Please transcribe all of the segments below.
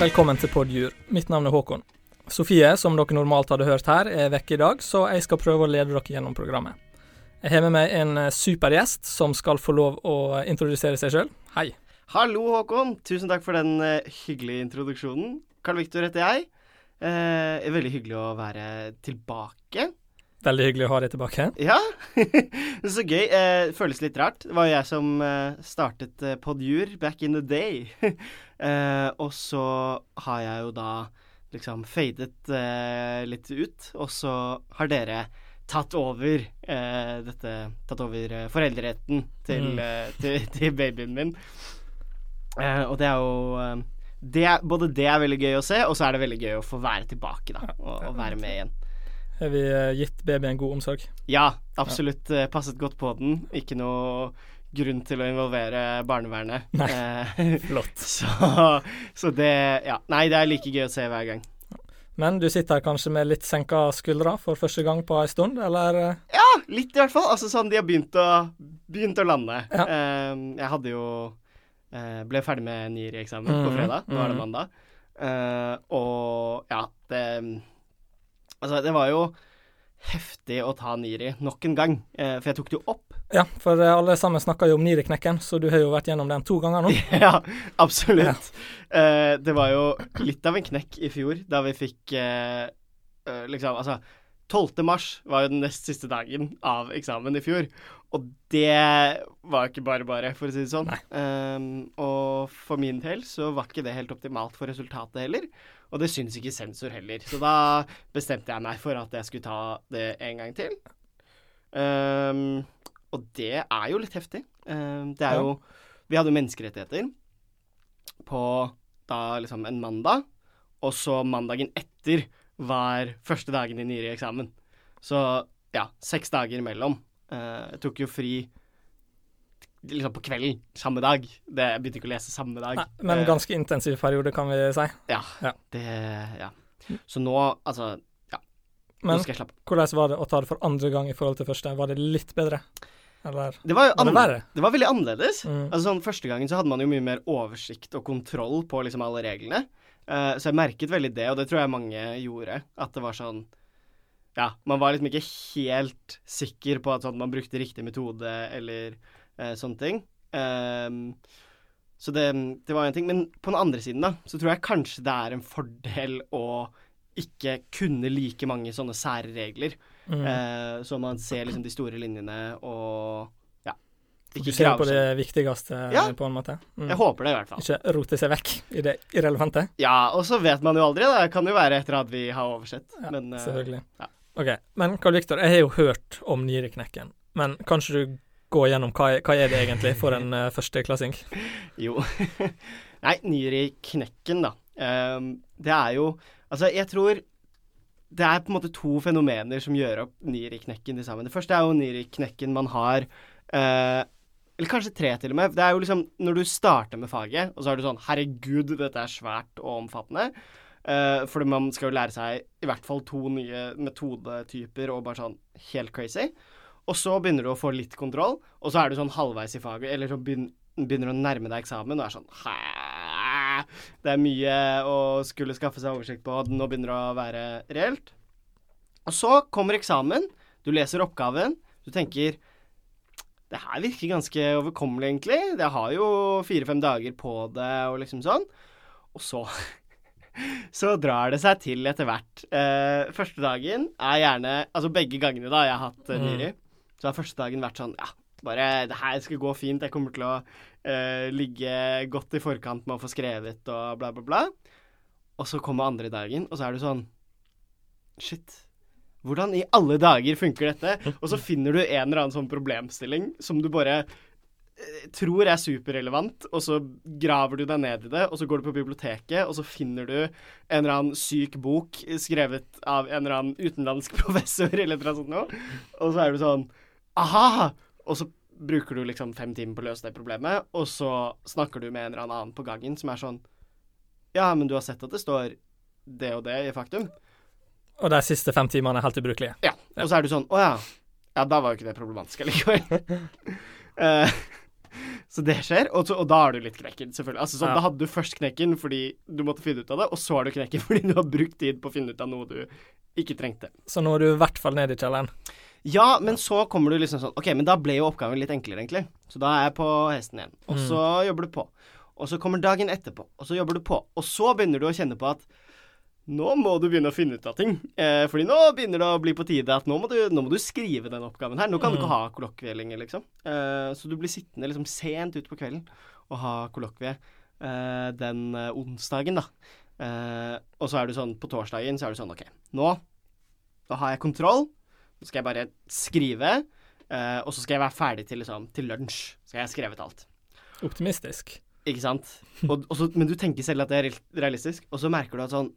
velkommen til Podjur. Mitt navn er Håkon. Sofie, som dere normalt hadde hørt her, er vekke i dag, så jeg skal prøve å lede dere gjennom programmet. Jeg har med meg en eh, supergjest som skal få lov å introdusere seg sjøl. Hei. Hallo, Håkon. Tusen takk for den uh, hyggelige introduksjonen. Karl Viktor heter jeg. Eh, veldig hyggelig å være tilbake. Veldig hyggelig å ha deg tilbake. Ja. så gøy. Eh, føles litt rart. Det var jo jeg som uh, startet uh, Podjur back in the day. og så har jeg jo da liksom fadet litt ut, og så har dere tatt over dette Tatt over foreldreretten til, mm. til, til, babyen min. og det er jo det, Både det er veldig gøy å se, og så er det veldig gøy å få være tilbake, da. Og, og være med igjen. Har vi gitt babyen god omsorg? Ja, absolutt. Ja. Passet godt på den. Ikke noe grunn til å involvere barnevernet. Nei, eh, flott. Så, så, det Ja. Nei, det er like gøy å se hver gang. Men du sitter her kanskje med litt senka skuldre for første gang på ei stund, eller? Ja, litt i hvert fall. Altså sånn de har begynt å, begynt å lande. Ja. Uh, jeg hadde jo uh, Ble ferdig med nyere eksamen mm -hmm. på fredag. Nå er det mhm. mandag. Og ja, det Altså, det var jo heftig å ta Niri nok en gang, eh, for jeg tok det jo opp. Ja, for eh, alle sammen snakker jo om Niri-knekken, så du har jo vært gjennom den to ganger nå. ja, absolutt. Ja. Eh, det var jo litt av en knekk i fjor, da vi fikk liksom Altså, 12. mars var jo den nest siste dagen av eksamen i fjor, og det var ikke bare bare, for å si det sånn. Um, og for min del så var ikke det helt optimalt for resultatet heller. Og det syns ikke sensor heller. Så da bestemte jeg meg for at jeg skulle ta det en gang til. Um, og det er jo litt heftig. Um, det er jo Vi hadde jo menneskerettigheter på da liksom en mandag, og så mandagen etter var første dagen i nyere eksamen. Så ja, seks dager imellom. Uh, jeg tok jo fri liksom på kvelden samme dag. Det, jeg begynte ikke å lese samme dag. Nei, men uh, ganske intensiv periode, kan vi si. Ja. ja. Det Ja. Så nå, altså Ja. Men, nå skal jeg slappe Hvordan var det å ta det for andre gang i forhold til første? Var det litt bedre? Eller det var, var det verre? Det var veldig annerledes. Mm. Altså sånn Første gangen så hadde man jo mye mer oversikt og kontroll på liksom alle reglene. Uh, så jeg merket veldig det, og det tror jeg mange gjorde. At det var sånn Ja, man var liksom ikke helt sikker på at sånn, man brukte riktig metode, eller eh, sånne ting. Um, så det, det var en ting. Men på den andre siden, da, så tror jeg kanskje det er en fordel å ikke kunne like mange sånne sære regler. Mm. Eh, så man ser liksom de store linjene og ja. Ikke Fokusere på det viktigste, ja. på en måte. Mm. Jeg håper det, i hvert fall. Ikke rote seg vekk i det irrelevante. Ja, og så vet man jo aldri. Da. Det kan jo være etter at vi har oversett. Ja, men, uh, selvfølgelig. Ja. OK. Men Karl Viktor, jeg har jo hørt om Nyreknekken, Men kanskje du gå gjennom hva, hva er det egentlig for en uh, førsteklassing? jo Nei, Nyreknekken, da. Um, det er jo Altså, jeg tror det er på en måte to fenomener som gjør opp Nyreknekken til sammen. Det første er jo Nyreknekken man har uh, Eller kanskje tre, til og med. Det er jo liksom når du starter med faget, og så er du sånn Herregud, dette er svært og omfattende. Uh, fordi man skal jo lære seg i hvert fall to nye metodetyper og bare sånn helt crazy. Og så begynner du å få litt kontroll, og så er du sånn halvveis i faget, eller så begynner du å nærme deg eksamen og er sånn Hæ? Det er mye å skulle skaffe seg oversikt på, nå begynner det å være reelt. Og så kommer eksamen, du leser oppgaven, du tenker det her virker ganske overkommelig, egentlig. Jeg har jo fire-fem dager på det, og liksom sånn. Og så så drar det seg til etter hvert. Uh, første dagen er gjerne Altså begge gangene da jeg har hatt uh, Nyri, mm. Så har første dagen vært sånn Ja, bare det her skal gå fint. Jeg kommer til å uh, ligge godt i forkant med å få skrevet og bla, bla, bla. Og så kommer andre dagen, og så er du sånn Shit. Hvordan i alle dager funker dette? Og så finner du en eller annen sånn problemstilling som du bare eh, tror er superrelevant, og så graver du deg ned i det, og så går du på biblioteket, og så finner du en eller annen syk bok skrevet av en eller annen utenlandsk professor eller noe sånt, og så er du sånn aha! Og så bruker du liksom fem timer på å løse det problemet, og så snakker du med en eller annen på gangen som er sånn Ja, men du har sett at det står det og det i faktum? Og de siste fem timene er helt ubrukelige? Ja. Og så er du sånn Å ja. Ja, da var jo ikke det problematisk allikevel. uh, Så det skjer, og, så, og da har du litt knekken, selvfølgelig. Altså, sånn, Ja. Da hadde du først knekken fordi du måtte finne ut av det, og så har du knekken fordi du har brukt tid på å finne ut av noe du ikke trengte. Så nå er du i hvert fall nede i kjelleren. Ja, men så kommer du liksom sånn OK, men da ble jo oppgaven litt enklere, egentlig. Så da er jeg på hesten igjen. Og Mm. så jobber du på. Og så kommer dagen etterpå, og så jobber du på. Og så begynner du å kjenne på at nå må du begynne å finne ut av ting. Eh, fordi nå begynner det å bli på tide at nå må du, nå må du skrive den oppgaven her. Nå kan du ikke Mm. ha kollokvie lenger, liksom. Eh, så du blir sittende liksom sent ut på kvelden og ha kollokvie eh, den eh, onsdagen, da. Eh, og så er du sånn på torsdagen så er du sånn OK, nå, nå har jeg kontroll. Nå skal jeg bare skrive, eh, og så skal jeg være ferdig til, liksom, til lunsj. Så jeg har skrevet alt. Optimistisk. Ikke sant? Og, og så, men du tenker selv at det er realistisk, og så merker du at sånn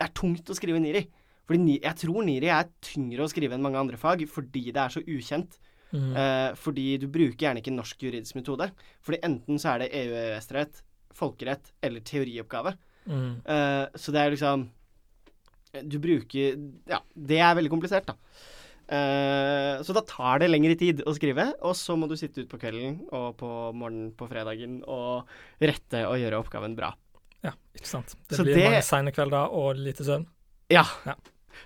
Det er tungt å skrive Niri. Fordi jeg tror Niri er tyngre å skrive enn mange andre fag fordi det er så ukjent. Mm. Eh, fordi du bruker gjerne ikke norsk juridisk metode. Fordi enten så er det EU-EØS-rett, folkerett eller teorioppgave. Mm. Eh, så det er liksom Du bruker Ja, det er veldig komplisert, da. Eh, så da tar det lengre tid å skrive, og så må du sitte ut på kvelden og på morgenen på fredagen og rette og gjøre oppgaven bra. Ja, ikke sant. Det Så blir det- mange seine kvelder og lite søvn. Ja. Ja.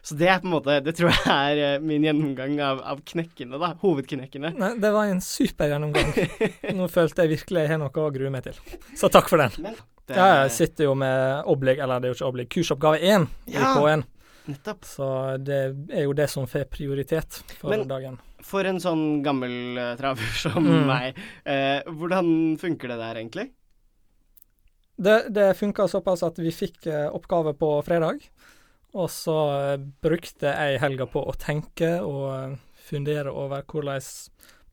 Så det er på en måte Det tror jeg er eh, min gjennomgang av, av knekkene, da. Hovedknekkene. Nei, det var en super gjennomgang. Nå følte jeg virkelig jeg har noe å grue meg til. Så takk for den. Men det, Ja, jeg sitter jo med oblig, eller det er jo ikke oblig, kursoppgave én i Ja. K1. Nettopp. Så det er jo det som får prioritet for Men- dagen. For en sånn gammel uh, traver som Mm. meg, eh, hvordan funker det der egentlig? Det, det funka såpass at vi fikk eh, oppgave på fredag, og så eh, brukte jeg helga på å tenke og eh, fundere over hvordan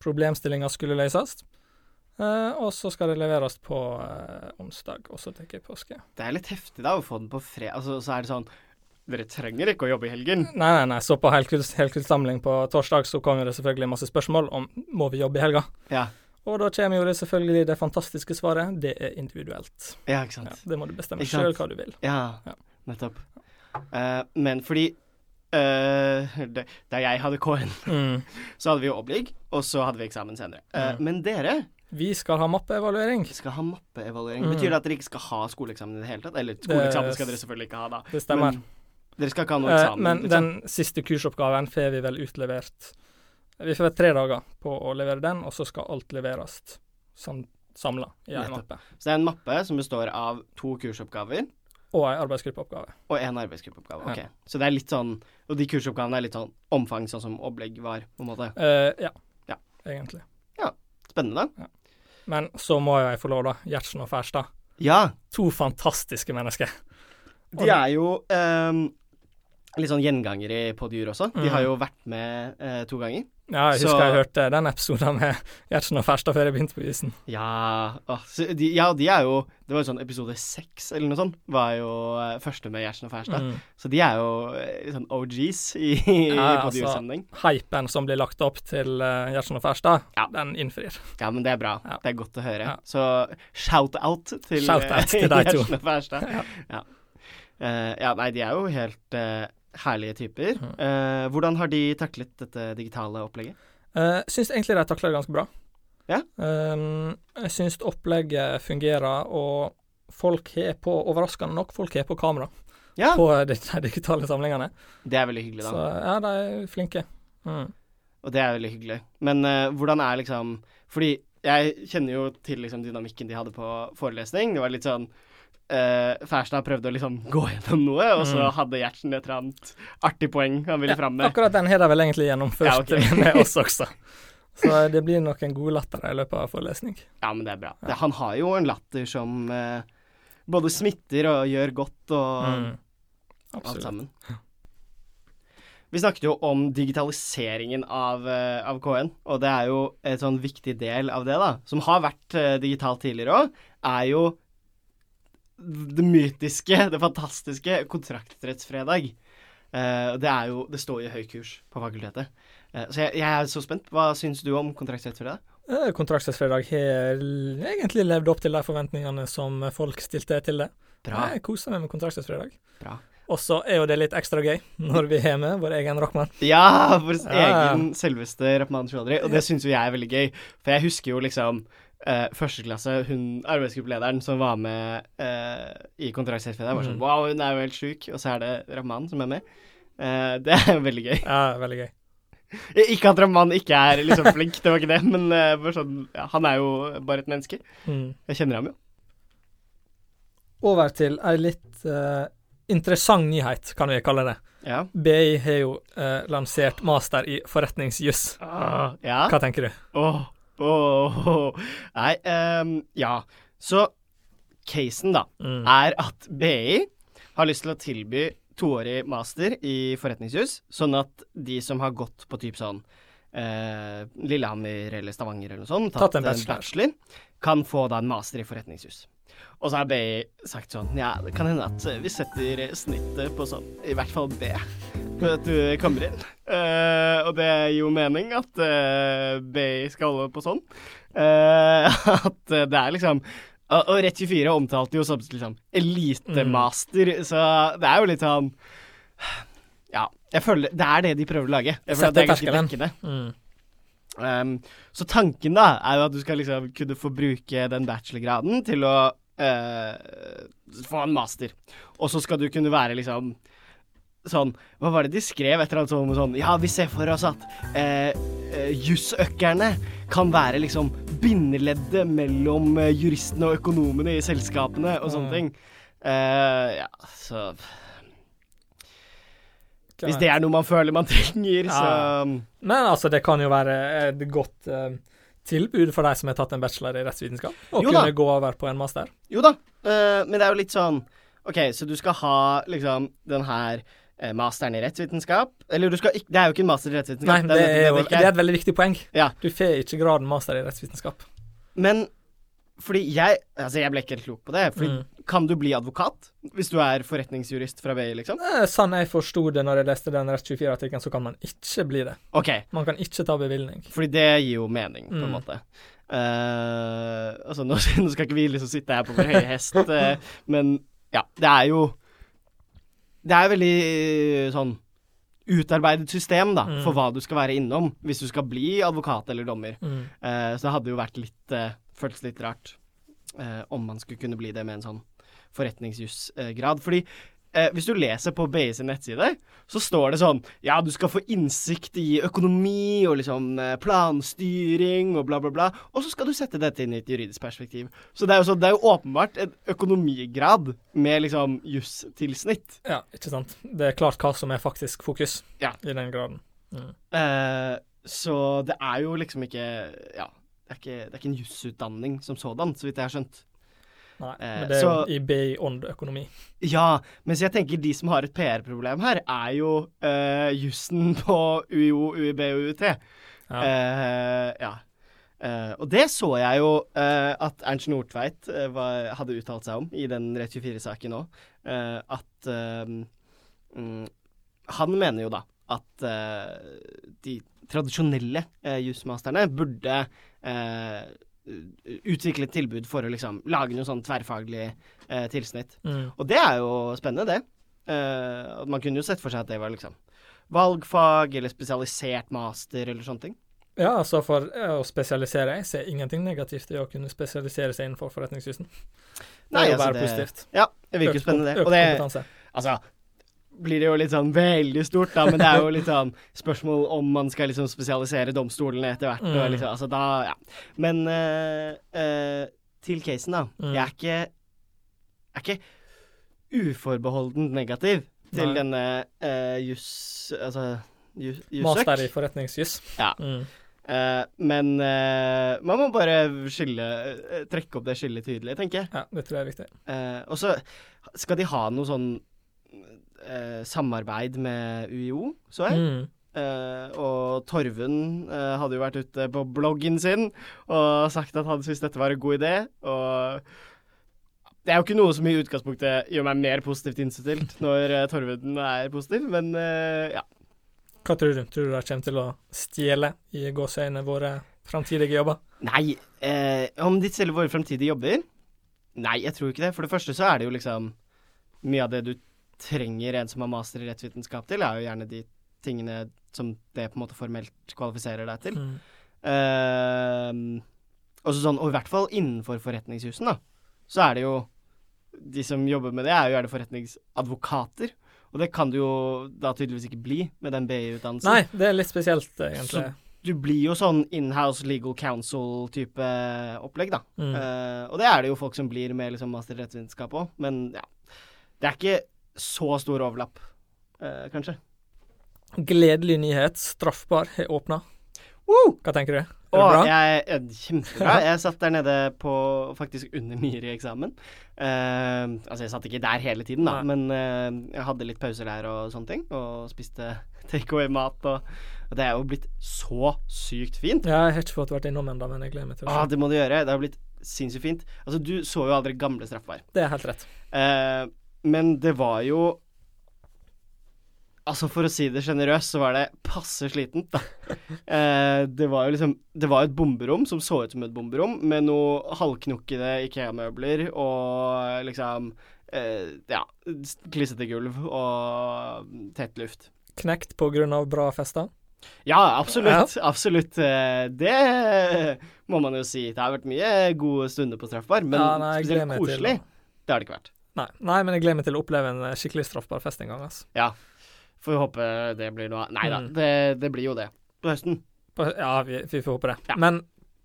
problemstillinga skulle løses. Uh, og så skal det leveres på uh, onsdag, og så tar jeg påske. Det er litt heftig da å få den på fred... Altså, så er det sånn Dere trenger ikke å jobbe i helgen. Nei, nei, nei, så på helkullssamling på torsdag så kommer det selvfølgelig masse spørsmål om må vi jobbe i helga. Ja, Og da kommer jo det selvfølgelig det fantastiske svaret. Det er individuelt. ja ikke Ja, sant. det må du bestemme sjøl hva du vil. Ja, Ja. nettopp. Uh, men fordi uh, det, Da jeg hadde K-en, Mm. så hadde vi jo oblig, og så hadde vi eksamen senere. Uh, Mm. Men dere Vi skal ha mappeevaluering. skal ha mappeevaluering. Mm. Betyr det at dere ikke skal ha skoleeksamen i det hele tatt? Eller skoleeksamen skal dere selvfølgelig ikke ha, da. Det stemmer. Men dere skal ikke ha noe Eh, eksamen? men liksom? den siste kursoppgaven får vi vel utlevert Vi får tre dager på å levere den, og så skal alt leveres sam samla i ei mappe. Så det er en mappe som består av to kursoppgaver Og ei arbeidsgruppeoppgave. og én arbeidsgruppeoppgave. Ja. Ok. Så det er litt sånn Og de kursoppgavene er litt sånn omfang, sånn som opplegg var, på en måte. Uh, ja. Ja. Egentlig. Spennende. Men så må jeg få lov, da. Gjertsen og Færstad. Ja. To fantastiske mennesker. De er jo um, litt sånn gjengangere på dyr også. De Mm. har jo vært med uh, to ganger. Ja, jeg Så- husker jeg hørte den episoden med Gjertsen og Ferstad før jeg begynte på isen. Ja, de, ja, de er jo Det var jo sånn episode seks eller noe sånt, var jo eh, første med Gjertsen og Ferstad. Mm. Så de er jo eh, sånn OGs i, i Ja, altså. Hypen som blir lagt opp til uh, Gjertsen og Ferstad, Ja. den innfrir. Ja, men det er bra. Ja. Det er godt å høre. Så shout-out til Shout-out eh, til. Gjertsen og Ferstad. Ja. ja. Eh, ja, nei, de er jo helt eh, herlige typer. Mm. Eh, hvordan har de taklet dette digitale opplegget? Eh, syns egentlig de takler det ganske bra. Ja. Um, jeg syns opplegget fungerer, og folk har på, overraskende nok, folk har på kamera Ja, på de, digitale samlingene. det er veldig hyggelig, Så da. ja, de er flinke. Mm. Og det er veldig hyggelig. Men uh, hvordan er liksom Fordi jeg kjenner jo til liksom dynamikken de hadde på forelesning. Det var litt sånn uh, har prøvd å liksom gå gjennom noe, og så Mm. hadde Gjertsen et eller annet artig poeng han ville Ja, fram med. akkurat den har de vel egentlig gjennomført Ja, okay. med oss også. Så det blir nok en god latter i løpet av forelesning. Ja, men det er bra. Ja. Det, han har jo en latter som uh, både smitter og gjør godt og Mm. alt sammen. Vi snakket jo om digitaliseringen av, uh, av KN, og det er jo en sånn viktig del av det, da, som har vært uh, digitalt tidligere òg, er jo det mytiske, det fantastiske kontraktrettsfredag. Uh, det er jo Det står i høy kurs på fakultetet. Uh, så jeg, jeg er så spent. Hva syns du om Kontraktsrettsfredag? Eh, Kontraktsfredag har egentlig levd opp til de forventningene som folk stilte til det. Bra. Jeg koser meg med Kontraktsfredag. Bra. Og så er jo det litt ekstra gøy når vi har med vår egen rockmann. Ja, vår Ja. egen selveste Rahman Chaudhry. Og det syns jo jeg er veldig gøy. For jeg husker jo liksom eh, første klasse, hun arbeidsgruppelederen som var med uh, i kontraktselskapet der, var sånn Mm. Wow, hun er jo helt sjuk. Og så er det Rahman som er med. Uh, det er veldig gøy. Ja, veldig gøy. Ikke at Rahman ikke er liksom flink, det var ikke det, men uh, sånn, ja, han er jo bare et menneske. Mm. Jeg kjenner ham jo. Over til ei litt eh, interessant nyhet, kan vi kalle det. Ja. BI har jo eh, lansert master i forretningsjuss. Ah, ja. Hva tenker du? Åh, åh. Nei, um, ja. Så casen, da, Mm. er at BI har lyst til å tilby toårig master i forretningsjus, sånn at de som har gått på typ sånn eh, Lillehammer eller Stavanger eller noe sånt, Tatt en bachelor. kan få da en master i forretningsjus. Og så har BI sagt sånn Ja, det kan hende at vi setter snittet på sånn, i hvert fall B, for at du kommer inn. Uh, og det gir jo mening at uh, BI skal holde på sånn. Uh, at eh, det er liksom og, og Rett24 omtalte jo som liksom elitemaster, så det er jo litt sånn Ja, jeg føler det er det de prøver å lage. Jeg føler at det er ganske vekkende. Mm. Um, så tanken da er jo at du skal liksom kunne få bruke den bachelorgraden til å eh, få en master. Og så skal du kunne være liksom sånn Hva var det de skrev? Et eller annet sånn, sånn Ja, vi ser for oss at eh, eh, jussøkkerne kan være liksom bindeleddet mellom eh, juristene og økonomene i selskapene og sånne Mm. ting. Eh, ja, så Hvis det er noe man føler man trenger, så Men altså, det kan jo være et godt eh, tilbud for de som har tatt en bachelor i rettsvitenskap, å kunne gå over på en master. Jo da, eh, men det er jo litt sånn OK, så du skal ha liksom den her masteren i rettsvitenskap Eller ikke Det er jo ikke en master i Nei, rettsvitenskap. det er jo det er et veldig viktig poeng. Ja. Du får ikke graden master i rettsvitenskap. Men fordi jeg Altså, jeg ble ikke helt klok på det. Fordi Mm. Kan du bli advokat hvis du er forretningsjurist fra BI, liksom? Eh, Sånn jeg forsto det når jeg leste den Rett24-artikkelen, så kan man ikke bli det. OK, Man kan ikke ta bevilgning. fordi det gir jo mening, på en Mm. måte. Uh, altså, nå, nå skal ikke vi liksom sitte her på vår høye hest, uh, men ja, det er jo Det er veldig eh, sånn utarbeidet system, da, Mm. for hva du skal være innom hvis du skal bli advokat eller dommer. Mm. Eh, så det hadde jo vært litt uh, Føltes litt rart eh, om man skulle kunne bli det med en sånn forretningsjusgrad. Fordi eh, hvis du leser på BI sin nettside, så står det sånn Ja, du skal få innsikt i økonomi og liksom eh, planstyring og bla, bla, bla. Og så skal du sette dette inn i et juridisk perspektiv. Så det er jo, så, det er jo åpenbart en økonomigrad med liksom justilsnitt. Ja, ikke sant. Det er klart hva som er faktisk fokus Ja. i den graden. Mm. Eh, så det er jo liksom ikke Ja, det er ikke, det er ikke en jusutdanning som sådan, så vidt jeg har skjønt. Nei, Eh, men det er så- jo i BI ånd økonomi. Ja, mens jeg tenker de som har et PR-problem her, er jo uh, jussen på UiO, UiB og UiT. Ja. Uh, ja. Uh, og det så jeg jo uh, at Ernst Nordtveit var, hadde uttalt seg om i den Rett24-saken òg. at mm, Han mener jo da at de tradisjonelle jusmasterne burde utvikle et tilbud for å liksom lage noe sånn tverrfaglig eh, tilsnitt. Mm. Og det er jo spennende, det. Eh, man kunne jo sett for seg at det var liksom valgfag eller spesialisert master eller sånne ting. Ja, altså for eh, å spesialisere Jeg ser ingenting negativt i å kunne spesialisere seg innenfor forretningsjussen. Det Nei, er jo altså, bare det- positivt. Ja, det virker jo spennende, det. Og det altså blir det jo litt sånn veldig stort, da, men det er jo litt sånn spørsmål om man skal liksom spesialisere domstolene etter hvert. Mm. liksom, altså da, ja. Men uh, uh, til casen, da. Mm. Jeg er ikke er ikke uforbeholdent negativ til Nei. denne uh, juss... Altså ju- jussøk. Master i forretningsjuss. Ja. Mm. Uh, men uh, man må bare skille uh, Trekke opp det skillet tydelig, tenker jeg. Ja, det tror jeg er viktig. Og så skal de ha noe sånn eh, samarbeid med UiO, så jeg. Mm. Eh, og Torvund eh, hadde jo vært ute på bloggen sin og sagt at han syntes dette var en god idé. Og det er jo ikke noe som i utgangspunktet gjør meg mer positivt innstilt når uh, Torvund er positiv, men eh, ja. Hva tror du? Tror du de kommer til å stjele i gåseøynene våre framtidige jobber? Nei, eh, om de selger våre fremtidige jobber? Nei, jeg tror ikke det. For det første så er det jo liksom Mye av det du trenger en som har master i rettsvitenskap til, er jo gjerne de tingene som det på en måte formelt kvalifiserer deg til. Mm. Uh, Og så sånn, og i hvert fall innenfor forretningshusen, da, så er det jo De som jobber med det, er jo gjerne forretningsadvokater. Og det kan du jo da tydeligvis ikke bli med den BI-utdannelsen. Nei, det er litt spesielt, egentlig. Du blir jo sånn inhouse legal counsel-type opplegg, da. Mm. Uh, og det er det jo folk som blir med liksom master i rettsvitenskap òg, men ja. Det er ikke så stor overlapp, eh, kanskje. Gledelig nyhet. Straffbar har åpna. Woo! Hva tenker du? Er det Åh, bra? jeg, jeg, kjempebra. Jeg satt der nede på faktisk under nyere-eksamen. Eh, altså, jeg satt ikke der hele tiden, da, Nei. men eh, jeg hadde litt pauser der og sånne ting. Og spiste takeaway-mat, og, og det er jo blitt så sykt fint. Ja, jeg har ikke fått vært innom ennå, men jeg gleder meg til å Ah, det må du gjøre. Det har blitt sinnssykt fint. Altså, du så jo aldri gamle straffbar. Det er helt rett. Eh, men det var jo Altså, for å si det sjenerøst, så var det passe slitent, da. Eh, det var jo liksom Det var et bomberom som så ut som et bomberom, med noe halvknukkede Ikea-møbler og liksom eh, Ja, klissete gulv og tett luft. Knekt på grunn av bra fester. Ja, absolutt. Absolutt. Eh, Det må man jo si. Det har vært mye gode stunder på straffbar, men Ja, nei, spesielt koselig, det har det ikke vært. Nei, nei, men jeg gleder meg til å oppleve en eh, skikkelig straffbar fest en gang. Altså. Ja. Får vi håpe det blir noe. Nei da, Mm. det, det blir jo det. På høsten. På- Ja, vi, vi får håpe det. Ja. Men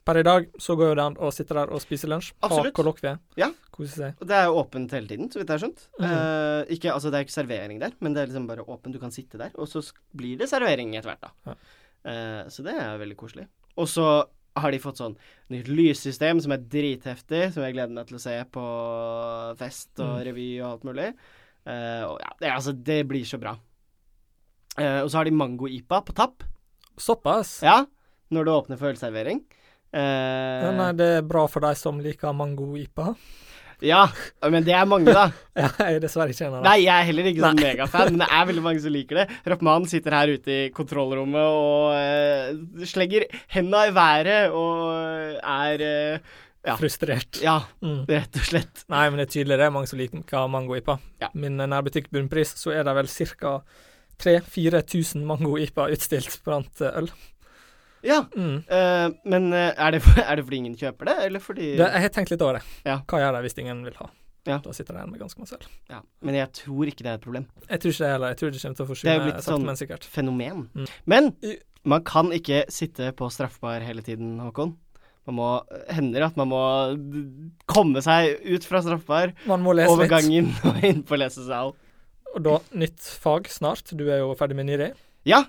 per i dag så går jo det an å sitte der og spise lunsj. Absolutt. Ha kollokvie. Ja. Kose seg. Det er jo åpent hele tiden, så vidt jeg har skjønt. Mhm. Eh, ikke, altså det er ikke servering der, men det er liksom bare åpent. Du kan sitte der, og så blir det servering etter hvert, da. Ja. Eh, så det er veldig koselig. Og så har de fått sånn nytt lyssystem som er dritheftig, som jeg gleder meg til å se på fest og Mm. revy og alt mulig. Uh, og ja, det, altså, det blir så bra. Uh, og så har de mango-ipa på tapp. Såpass? Ja, når det åpner for ølservering. Uh, Ja, nei, det er bra for de som liker mango-ipa. Ja, men det er mange, da. Ja, jeg er dessverre ikke en av dem. Nei, jeg er heller ikke sånn megafan, men det er veldig mange som liker det. Rappmann sitter her ute i kontrollrommet og uh, slegger henda i været og er uh, ja. Frustrert. ja, Mm. rett og slett. Nei, men det er tydelig det er mange som liker mango-ipa. Ja. Min eh, nærbutikk Bunnpris, så er det vel ca. 3000-4000 mango-ipa utstilt blant eh, øl. Ja, Mm. uh, men eh, er, det, er det fordi ingen kjøper det, eller fordi Det, jeg har tenkt litt over det. Ja. Hva gjør de hvis ingen vil ha? Ja. Da sitter de igjen med ganske masse øl. ja. Men jeg tror ikke det er et problem. Jeg tror ikke det heller. Jeg tror det kommer til å Det er jo blitt sånn- men sikkert. Fenomen. Mm. Men man kan ikke sitte på straffbar hele tiden, Håkon. Man må, hender at man må komme seg ut fra straffbar, over gangen og inn på lesesal. Og da nytt fag snart. Du er jo ferdig med nyre. Ja, eh,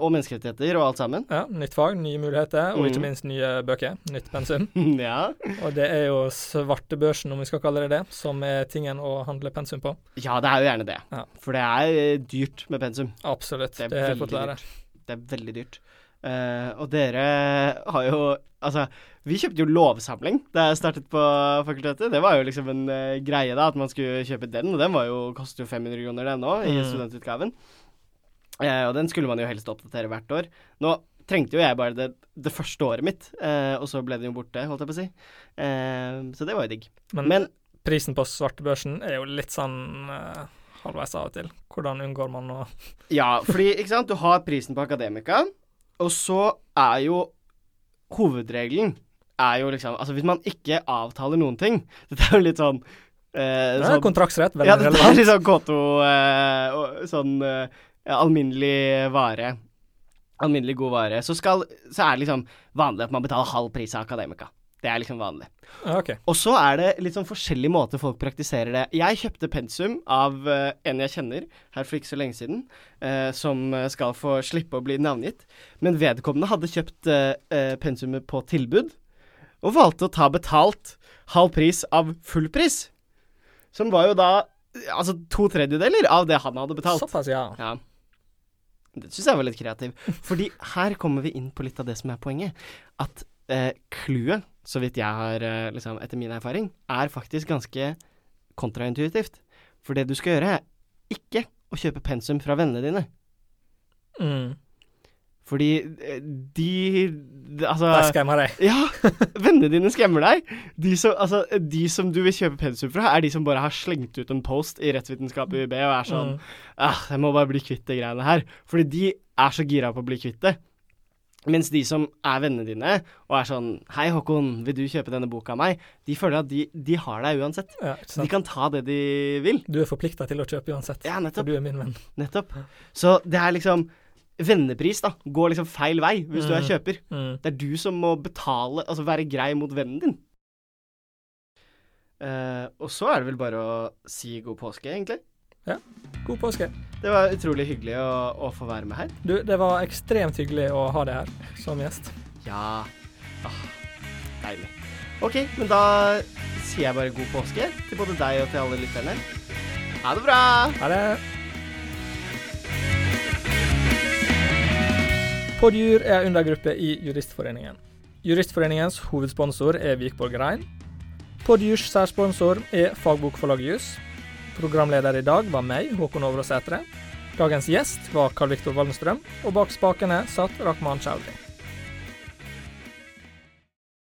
og menneskerettigheter og alt sammen. Ja, nytt fag, nye muligheter, og ikke Mhm. minst nye bøker. Nytt pensum. ja. Og det er jo svartebørsen, om vi skal kalle det det, som er tingen å handle pensum på. ja, det er jo gjerne det. Ja. For det er eh, dyrt med pensum. Absolutt. Det er Det, fått veldig dyrt. Det er veldig dyrt. Uh, og dere har jo Altså, vi kjøpte jo lovsamling da jeg startet på fakultetet. Det var jo liksom en uh, greie, da, at man skulle kjøpe den. Og den var jo, koster jo 500 kroner, den òg, i Mm. studentutgaven. Eh, og den skulle man jo helst oppdatere hvert år. Nå trengte jo jeg bare det det første året mitt, eh, og så ble den jo borte, holdt jeg på å si. Eh, så det var jo digg. Men, Men prisen på svartebørsen er jo litt sånn halvveis av og til. Hvordan unngår man å Ja, fordi, ikke sant, du har prisen på Akademika, og så er jo hovedregelen er jo liksom Altså, hvis man ikke avtaler noen ting Dette er jo litt sånn eh, Det er sånn, kontraktsrett, veldig Ja, det er litt sånn K2 eh, og sånn eh, alminnelig vare. Alminnelig god vare. Så, skal, så er det liksom vanlig at man betaler halv pris av Akademika. Det er liksom vanlig. Okay. Og så er det litt sånn forskjellige måter folk praktiserer det. Jeg kjøpte pensum av eh, en jeg kjenner her for ikke så lenge siden, eh, som eh, skal få slippe å bli navngitt. Men vedkommende hadde kjøpt eh, eh, pensumet på tilbud, og valgte å ta betalt halv pris av full pris. Som var jo da eh, altså to tredjedeler av det han hadde betalt. Såpass, ja. Ja. Det syns jeg var litt kreativ. Fordi her kommer vi inn på litt av det som er poenget. At eh, så vidt jeg har eh, liksom, etter min erfaring, er faktisk ganske kontraintuitivt. For det du skal gjøre, er ikke å kjøpe pensum fra vennene dine. Mm. Fordi eh, de, de Altså Der skremmer jeg. Ja! Vennene dine skremmer deg. De som, altså, de som du vil kjøpe pensum fra, er de som bare har slengt ut en post i rettsvitenskap i UiB og er sånn Mm. ah, Jeg må bare bli kvitt de greiene her. Fordi de er så gira på å bli kvitt det. Mens de som er vennene dine, og er sånn 'Hei, Håkon, vil du kjøpe denne boka av meg?' De føler at de, de har deg uansett. Ja, De kan ta det de vil. Du er forplikta til å kjøpe uansett, Ja, nettopp. for du er min venn. Nettopp. Så det er liksom Vennepris, da. Går liksom feil vei hvis du er Mm. kjøper. Mm. Det er du som må betale, altså være grei mot vennen din. Uh, og så er det vel bare å si god påske, egentlig. Ja. God påske. Det var utrolig hyggelig å, å få være med her. Du, det var ekstremt hyggelig å ha deg her som gjest. Ja. Ah, deilig. OK, men da sier jeg bare god påske til både deg og til alle lytterne. Ha det bra! Ha det. Podjur er en undergruppe i Juristforeningen. Juristforeningens hovedsponsor er Vikborg Rein. Podjurs særsponsor er Fagbokforlaget Juss. Programleder i dag var meg, Håkon Overåsætre. Dagens gjest var Karl Viktor Wallenstrøm, og bak spakene satt Rakhman Chaudhry.